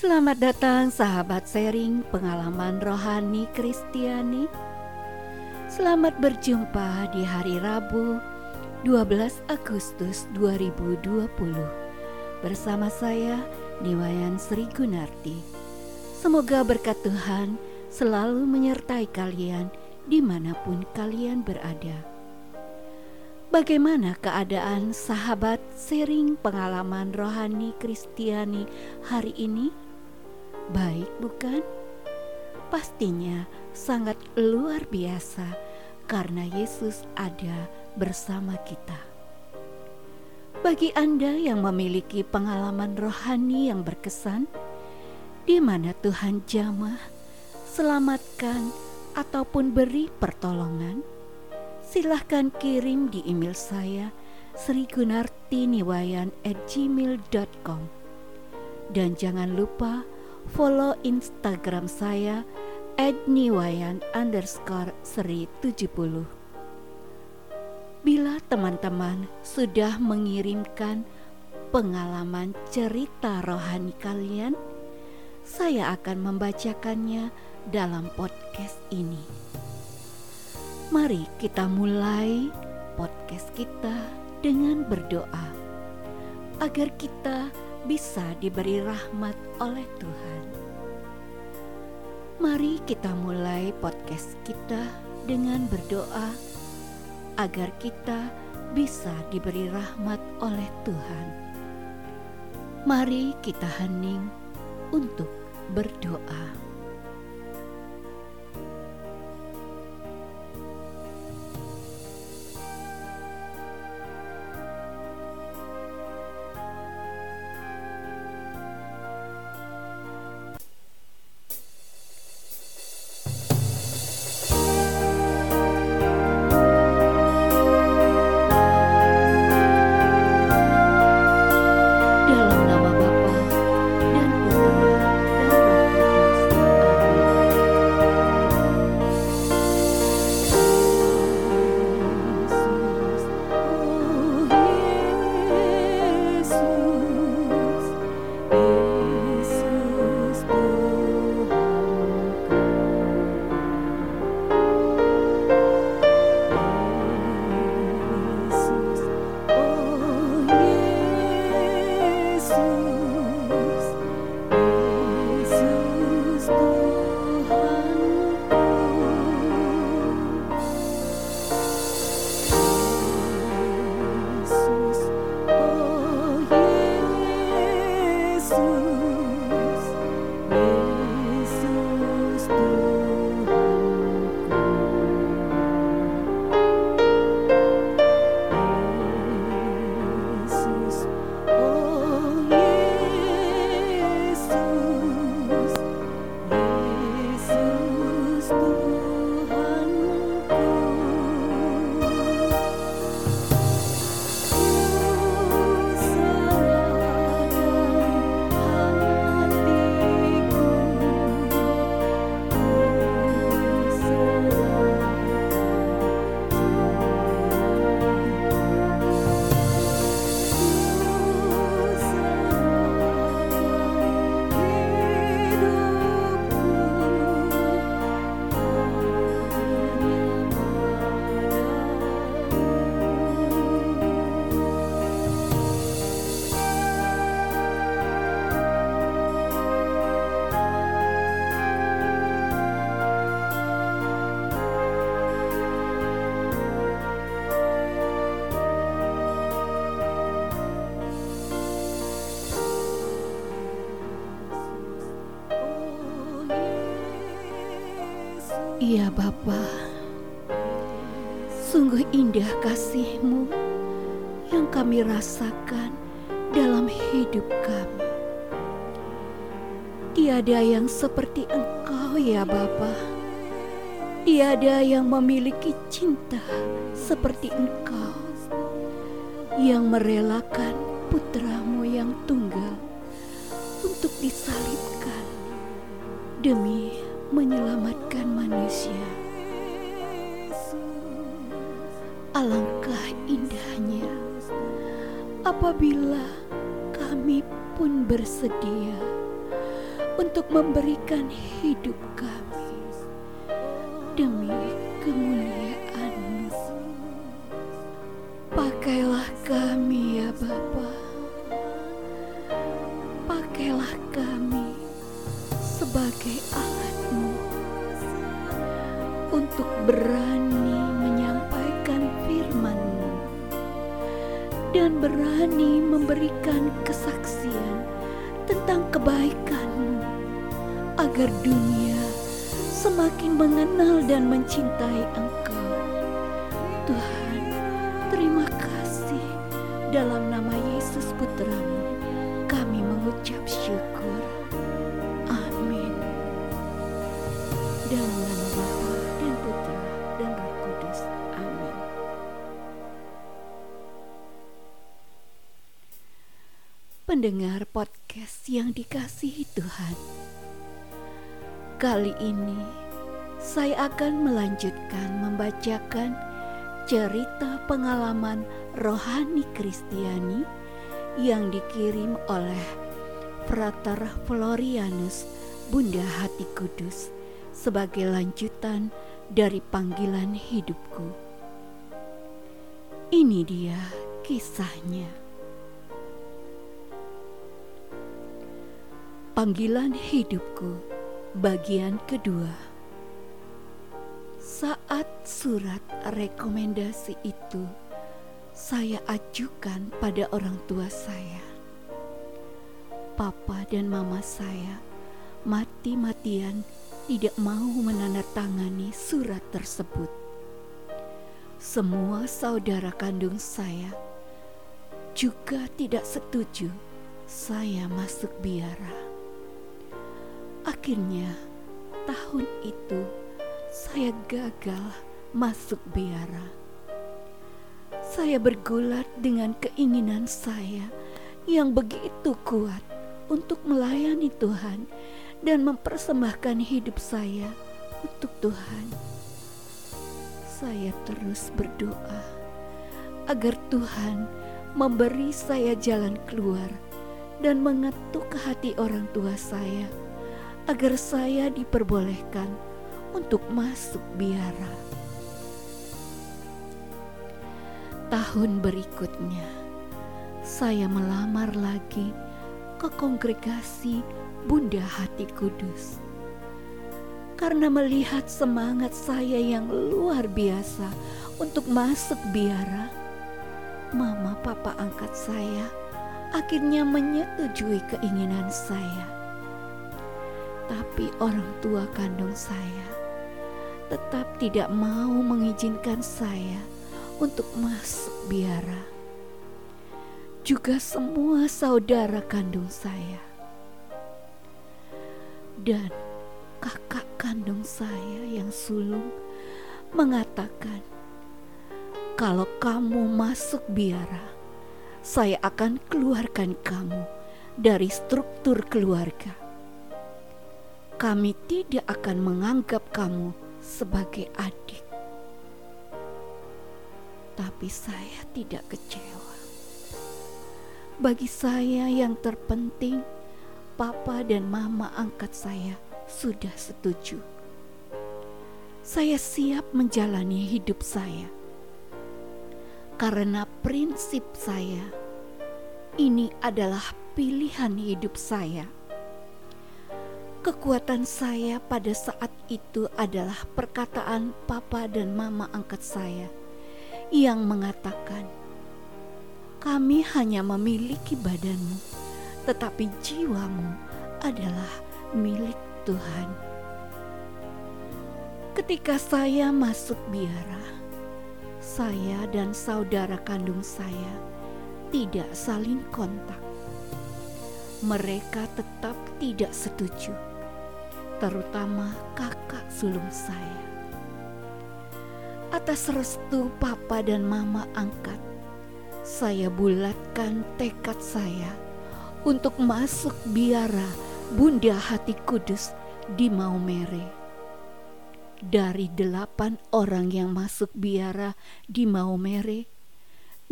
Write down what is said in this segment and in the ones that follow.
Selamat datang sahabat sharing pengalaman rohani Kristiani. Selamat berjumpa di hari Rabu 12 Agustus 2020 bersama saya Niwayan Sri Gunarti. Semoga berkat Tuhan selalu menyertai kalian di mana pun kalian berada. Bagaimana keadaan sahabat sharing pengalaman rohani Kristiani hari ini? Baik, bukan? Pastinya sangat luar biasa karena Yesus ada bersama kita. Bagi Anda yang memiliki pengalaman rohani yang berkesan, di mana Tuhan jamah, selamatkan, ataupun beri pertolongan, silahkan kirim di email saya srigunartiniwayan@gmail.com dan jangan lupa follow Instagram saya @niwayan underscore seri 70 Bila teman-teman sudah mengirimkan pengalaman cerita rohani kalian, saya akan membacakannya dalam podcast ini. Mari kita mulai podcast kita dengan berdoa agar kita bisa diberi rahmat oleh Tuhan. Mari kita mulai podcast kita dengan berdoa agar kita bisa diberi rahmat oleh Tuhan. Mari kita hening untuk berdoa. Iya Bapa, sungguh indah kasih-Mu yang kami rasakan dalam hidup kami. Tiada yang seperti Engkau ya Bapa. Tiada yang memiliki cinta seperti Engkau yang merelakan putramu yang tunggal untuk disalibkan demi menyelamatkan manusia. Alangkah indahnya apabila kami pun bersedia untuk memberikan hidup kami demi kemuliaan-Mu. Pakailah kami ya Bapa. Pakailah kami sebagai alat-Mu untuk berani menyampaikan firman-Mu dan berani memberikan kesaksian tentang kebaikan-Mu agar dunia semakin mengenal dan mencintai Engkau. Tuhan, terima kasih dalam nama Yesus Putramu kami mengucap syukur. Pendengar podcast yang dikasihi Tuhan. Kali ini saya akan melanjutkan membacakan cerita pengalaman rohani Kristiani yang dikirim oleh Frater Florianus Bunda Hati Kudus sebagai lanjutan dari panggilan hidupku. Ini dia kisahnya. Panggilan hidupku bagian kedua. Saat surat rekomendasi itu saya ajukan pada orang tua saya. Papa dan mama saya mati-matian tidak mau menandatangani surat tersebut. Semua saudara kandung saya juga tidak setuju saya masuk biara. Akhirnya, tahun itu saya gagal masuk biara. Saya bergulat dengan keinginan saya yang begitu kuat untuk melayani Tuhan dan mempersembahkan hidup saya untuk Tuhan. Saya terus berdoa agar Tuhan memberi saya jalan keluar dan mengetuk hati orang tua saya agar saya diperbolehkan untuk masuk biara. Tahun berikutnya, saya melamar lagi ke kongregasi Bunda Hati Kudus. Karena melihat semangat saya yang luar biasa untuk masuk biara, mama papa angkat saya akhirnya menyetujui keinginan saya tapi orang tua kandung saya tetap tidak mau mengizinkan saya untuk masuk biara. Juga semua saudara kandung saya dan kakak kandung saya yang sulung mengatakan, "Kalau kamu masuk biara, saya akan keluarkan kamu dari struktur keluarga." Kami tidak akan menganggap kamu sebagai adik. Tapi saya tidak kecewa. Bagi saya yang terpenting, papa dan mama angkat saya sudah setuju. Saya siap menjalani hidup saya. Karena prinsip saya, ini adalah pilihan hidup saya Kekuatan saya pada saat itu adalah perkataan papa dan mama angkat saya yang mengatakan, "Kami hanya memiliki badanmu, tetapi jiwamu adalah milik Tuhan." Ketika saya masuk biara, saya dan saudara kandung saya tidak saling kontak. Mereka tetap tidak setuju terutama kakak sulung saya. Atas restu papa dan mama angkat, saya bulatkan tekad saya untuk masuk biara Bunda Hati Kudus di Maumere. Dari delapan orang yang masuk biara di Maumere,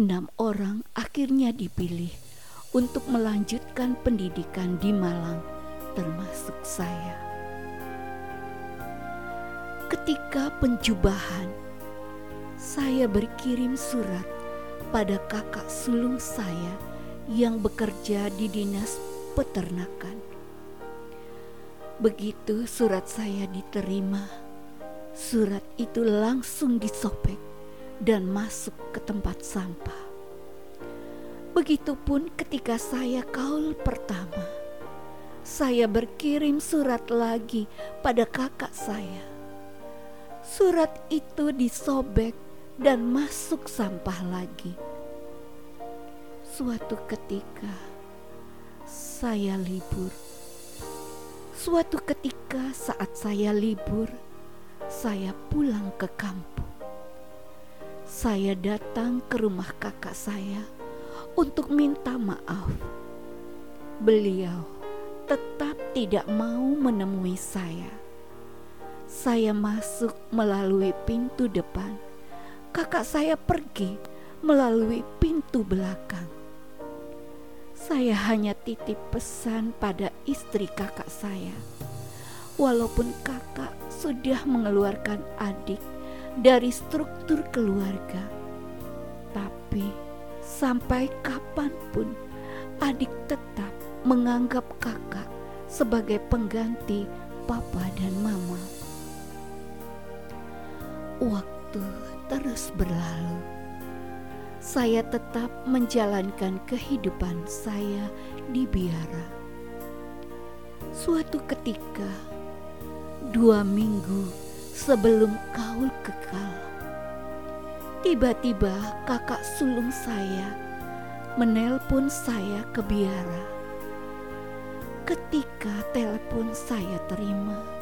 enam orang akhirnya dipilih untuk melanjutkan pendidikan di Malang termasuk saya. Ketika penjubahan, saya berkirim surat pada kakak sulung saya yang bekerja di dinas peternakan. Begitu surat saya diterima, surat itu langsung disobek dan masuk ke tempat sampah. Begitupun ketika saya kaul pertama, saya berkirim surat lagi pada kakak saya surat itu disobek dan masuk sampah lagi. Suatu ketika saya libur. Suatu ketika saat saya libur, saya pulang ke kampung. Saya datang ke rumah kakak saya untuk minta maaf. Beliau tetap tidak mau menemui saya saya masuk melalui pintu depan. Kakak saya pergi melalui pintu belakang. Saya hanya titip pesan pada istri kakak saya. Walaupun kakak sudah mengeluarkan adik dari struktur keluarga, tapi sampai kapan pun adik tetap menganggap kakak sebagai pengganti papa dan mama. Waktu terus berlalu. Saya tetap menjalankan kehidupan saya di biara. Suatu ketika, dua minggu sebelum kaul kekal, tiba-tiba kakak sulung saya menelpon saya ke biara. Ketika telepon saya terima,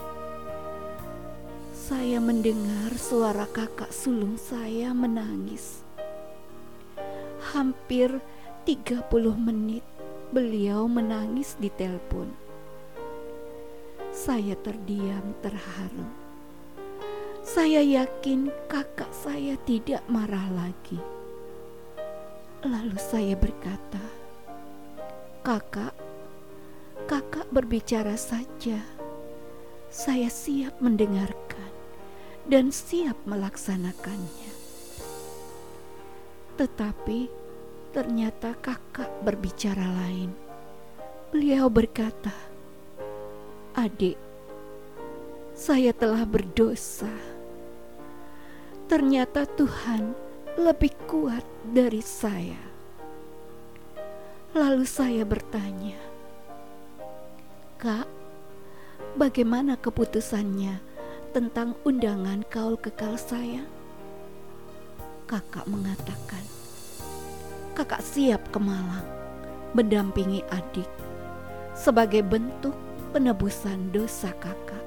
saya mendengar suara kakak sulung saya menangis. Hampir 30 menit beliau menangis di telepon. Saya terdiam terharu. Saya yakin kakak saya tidak marah lagi. Lalu saya berkata, "Kakak, kakak berbicara saja. Saya siap mendengarkan." Dan siap melaksanakannya. Tetapi ternyata kakak berbicara lain. Beliau berkata, "Adik, saya telah berdosa. Ternyata Tuhan lebih kuat dari saya." Lalu saya bertanya, "Kak, bagaimana keputusannya?" Tentang undangan kaul kekal saya? Kakak mengatakan, kakak siap ke Malang mendampingi adik sebagai bentuk penebusan dosa kakak,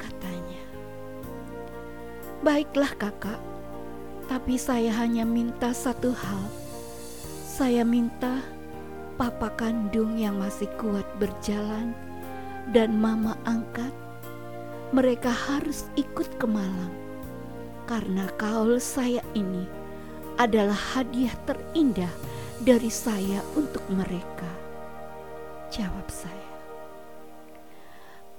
katanya. Baiklah kakak, tapi saya hanya minta satu hal. Saya minta papa kandung yang masih kuat berjalan dan mama angkat mereka harus ikut ke Malang karena kaul saya ini adalah hadiah terindah dari saya untuk mereka. Jawab saya.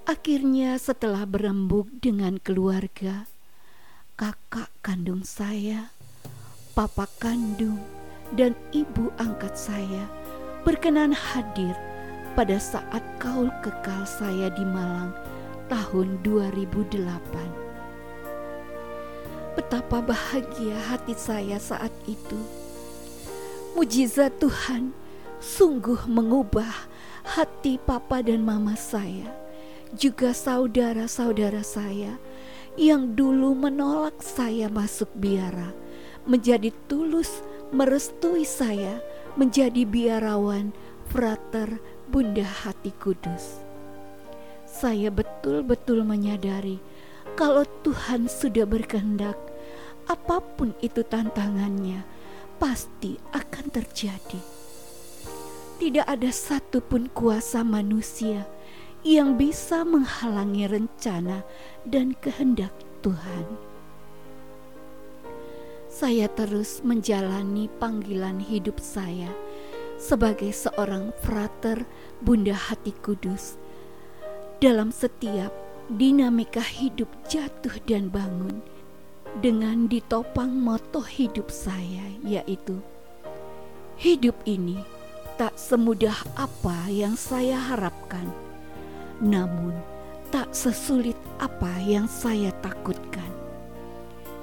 Akhirnya setelah berembuk dengan keluarga, kakak kandung saya, papa kandung, dan ibu angkat saya berkenan hadir pada saat kaul kekal saya di Malang tahun 2008. Betapa bahagia hati saya saat itu. Mujizat Tuhan sungguh mengubah hati papa dan mama saya, juga saudara-saudara saya yang dulu menolak saya masuk biara, menjadi tulus merestui saya menjadi biarawan frater Bunda Hati Kudus saya betul-betul menyadari kalau Tuhan sudah berkehendak, apa pun itu tantangannya, pasti akan terjadi. Tidak ada satupun kuasa manusia yang bisa menghalangi rencana dan kehendak Tuhan. Saya terus menjalani panggilan hidup saya sebagai seorang frater Bunda Hati Kudus dalam setiap dinamika hidup jatuh dan bangun dengan ditopang moto hidup saya yaitu hidup ini tak semudah apa yang saya harapkan namun tak sesulit apa yang saya takutkan.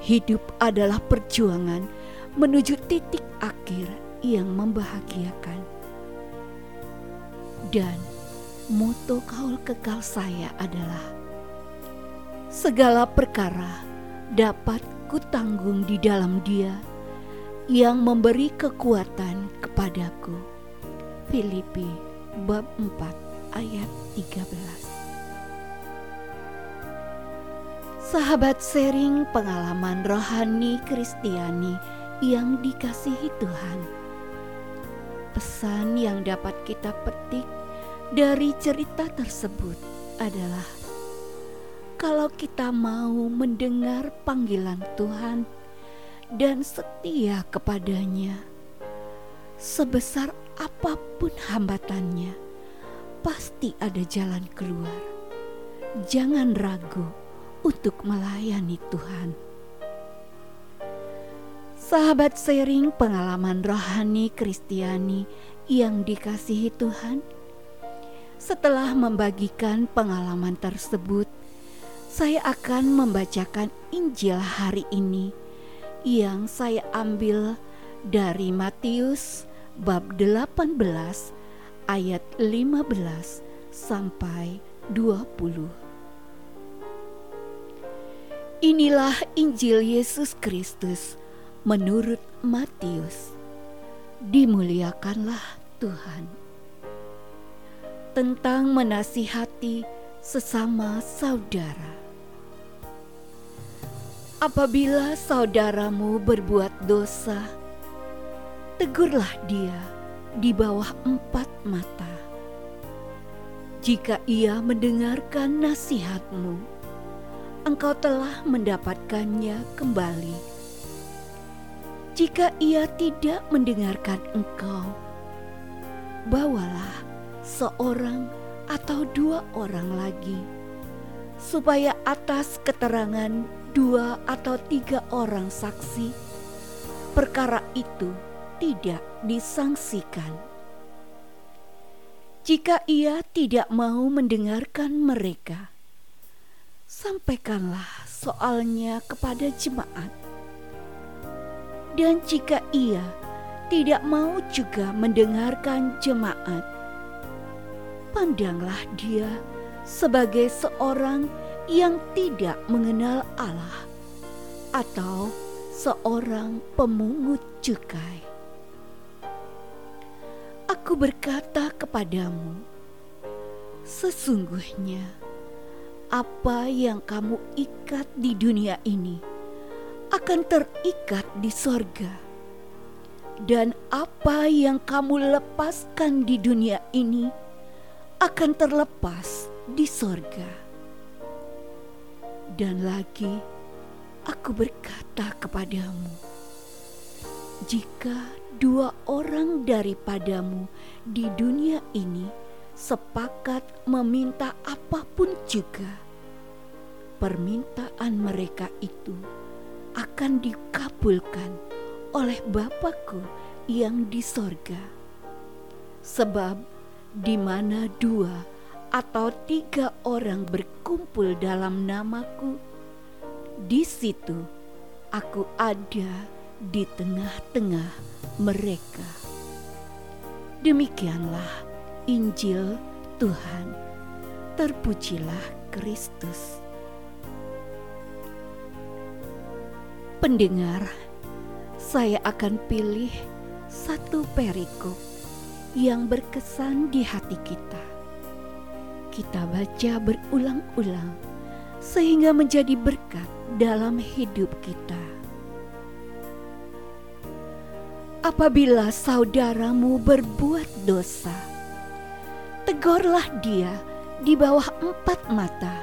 Hidup adalah perjuangan menuju titik akhir yang membahagiakan. Dan moto kaul kekal saya adalah segala perkara dapat kutanggung di dalam Dia yang memberi kekuatan kepadaku. Filipi bab 4 ayat 13. Sahabat sharing pengalaman rohani Kristiani yang dikasihi Tuhan. Pesan yang dapat kita petik dari cerita tersebut adalah kalau kita mau mendengar panggilan Tuhan dan setia kepadanya, sebesar apa pun hambatannya, pasti ada jalan keluar. Jangan ragu untuk melayani Tuhan. Sahabat sharing pengalaman rohani Kristiani yang dikasihi Tuhan, setelah membagikan pengalaman tersebut, saya akan membacakan Injil hari ini yang saya ambil dari Matius bab 18 ayat 15 sampai 20. Inilah Injil Yesus Kristus menurut Matius. Dimuliakanlah Tuhan tentang menasihati sesama saudara. Apabila saudaramu berbuat dosa, tegurlah dia di bawah empat mata. Jika ia mendengarkan nasihatmu, engkau telah mendapatkannya kembali. Jika ia tidak mendengarkan engkau, bawalah seorang atau dua orang lagi, supaya atas keterangan dua atau tiga orang saksi, perkara itu tidak disangsikan. Jika ia tidak mau mendengarkan mereka, sampaikanlah soalnya kepada jemaat. Dan jika ia tidak mau juga mendengarkan jemaat, pandanglah dia sebagai seorang yang tidak mengenal Allah atau seorang pemungut cukai. Aku berkata kepadamu, sesungguhnya apa yang kamu ikat di dunia ini akan terikat di sorga, dan apa yang kamu lepaskan di dunia ini akan terlepas di sorga. Dan lagi aku berkata kepadamu, jika dua orang daripadamu di dunia ini sepakat meminta apa pun juga, permintaan mereka itu akan dikabulkan oleh Bapakku yang di sorga. Sebab di mana dua atau tiga orang berkumpul dalam namaku, di situ aku ada di tengah-tengah mereka. Demikianlah Injil Tuhan. Terpujilah Kristus. Pendengar, saya akan pilih satu perikop yang berkesan di hati kita. Kita baca berulang-ulang sehingga menjadi berkat dalam hidup kita. Apabila saudaramu berbuat dosa, tegurlah dia di bawah empat mata.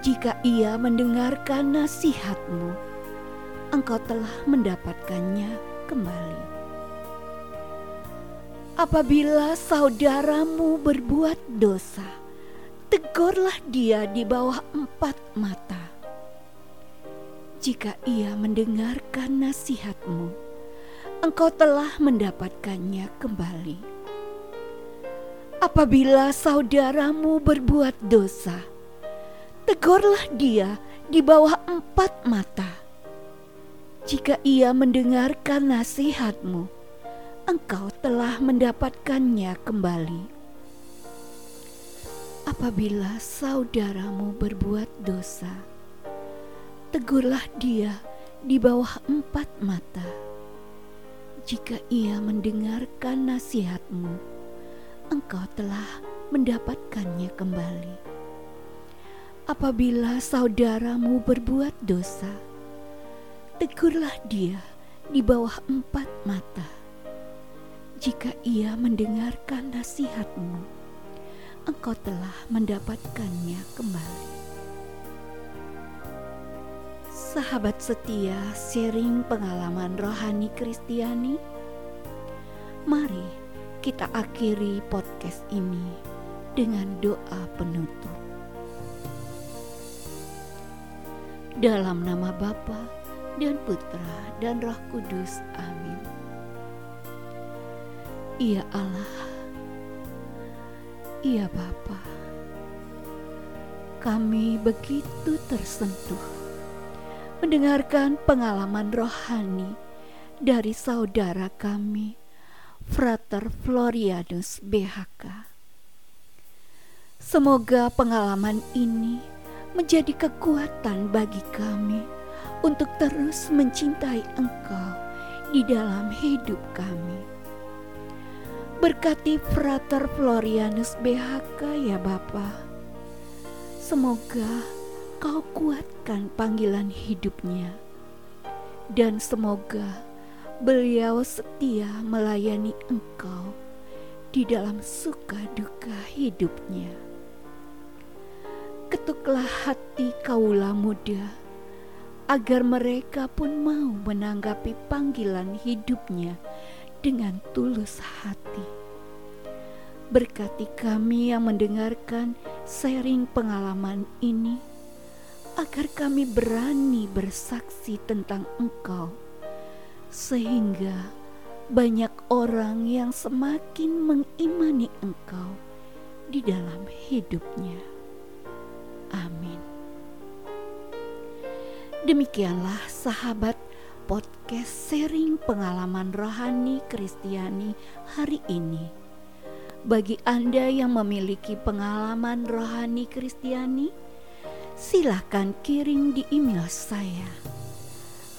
Jika ia mendengarkan nasihatmu, engkau telah mendapatkannya kembali. Apabila saudaramu berbuat dosa, tegurlah dia di bawah empat mata. Jika ia mendengarkan nasihatmu, engkau telah mendapatkannya kembali. Apabila saudaramu berbuat dosa, tegurlah dia di bawah empat mata. Jika ia mendengarkan nasihatmu, engkau telah mendapatkannya kembali. Apabila saudaramu berbuat dosa, tegurlah dia di bawah empat mata. Jika ia mendengarkan nasihatmu, engkau telah mendapatkannya kembali. Apabila saudaramu berbuat dosa, tegurlah dia di bawah empat mata. Jika ia mendengarkan nasihatmu, engkau telah mendapatkannya kembali. Sahabat setia, sharing pengalaman rohani Kristiani. Mari kita akhiri podcast ini dengan doa penutup. Dalam nama Bapa dan Putra dan Roh Kudus. Amin. Ia Allah, Ia Bapa. Kami begitu tersentuh mendengarkan pengalaman rohani dari saudara kami, Frater Florianus BHK. Semoga pengalaman ini menjadi kekuatan bagi kami untuk terus mencintai Engkau di dalam hidup kami. Berkati Frater Florianus BHK ya Bapa. Semoga kau kuatkan panggilan hidupnya. Dan semoga beliau setia melayani engkau di dalam suka duka hidupnya. Ketuklah hati kaula muda agar mereka pun mau menanggapi panggilan hidupnya dengan tulus hati. Berkati kami yang mendengarkan sharing pengalaman ini, agar kami berani bersaksi tentang Engkau, sehingga banyak orang yang semakin mengimani Engkau di dalam hidupnya. Amin. Demikianlah sahabat podcast sharing pengalaman rohani Kristiani hari ini. Bagi Anda yang memiliki pengalaman rohani Kristiani, silahkan kirim di email saya.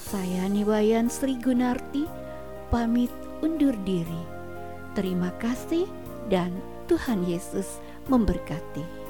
Saya Niwayan Sri Gunarti, pamit undur diri. Terima kasih dan Tuhan Yesus memberkati.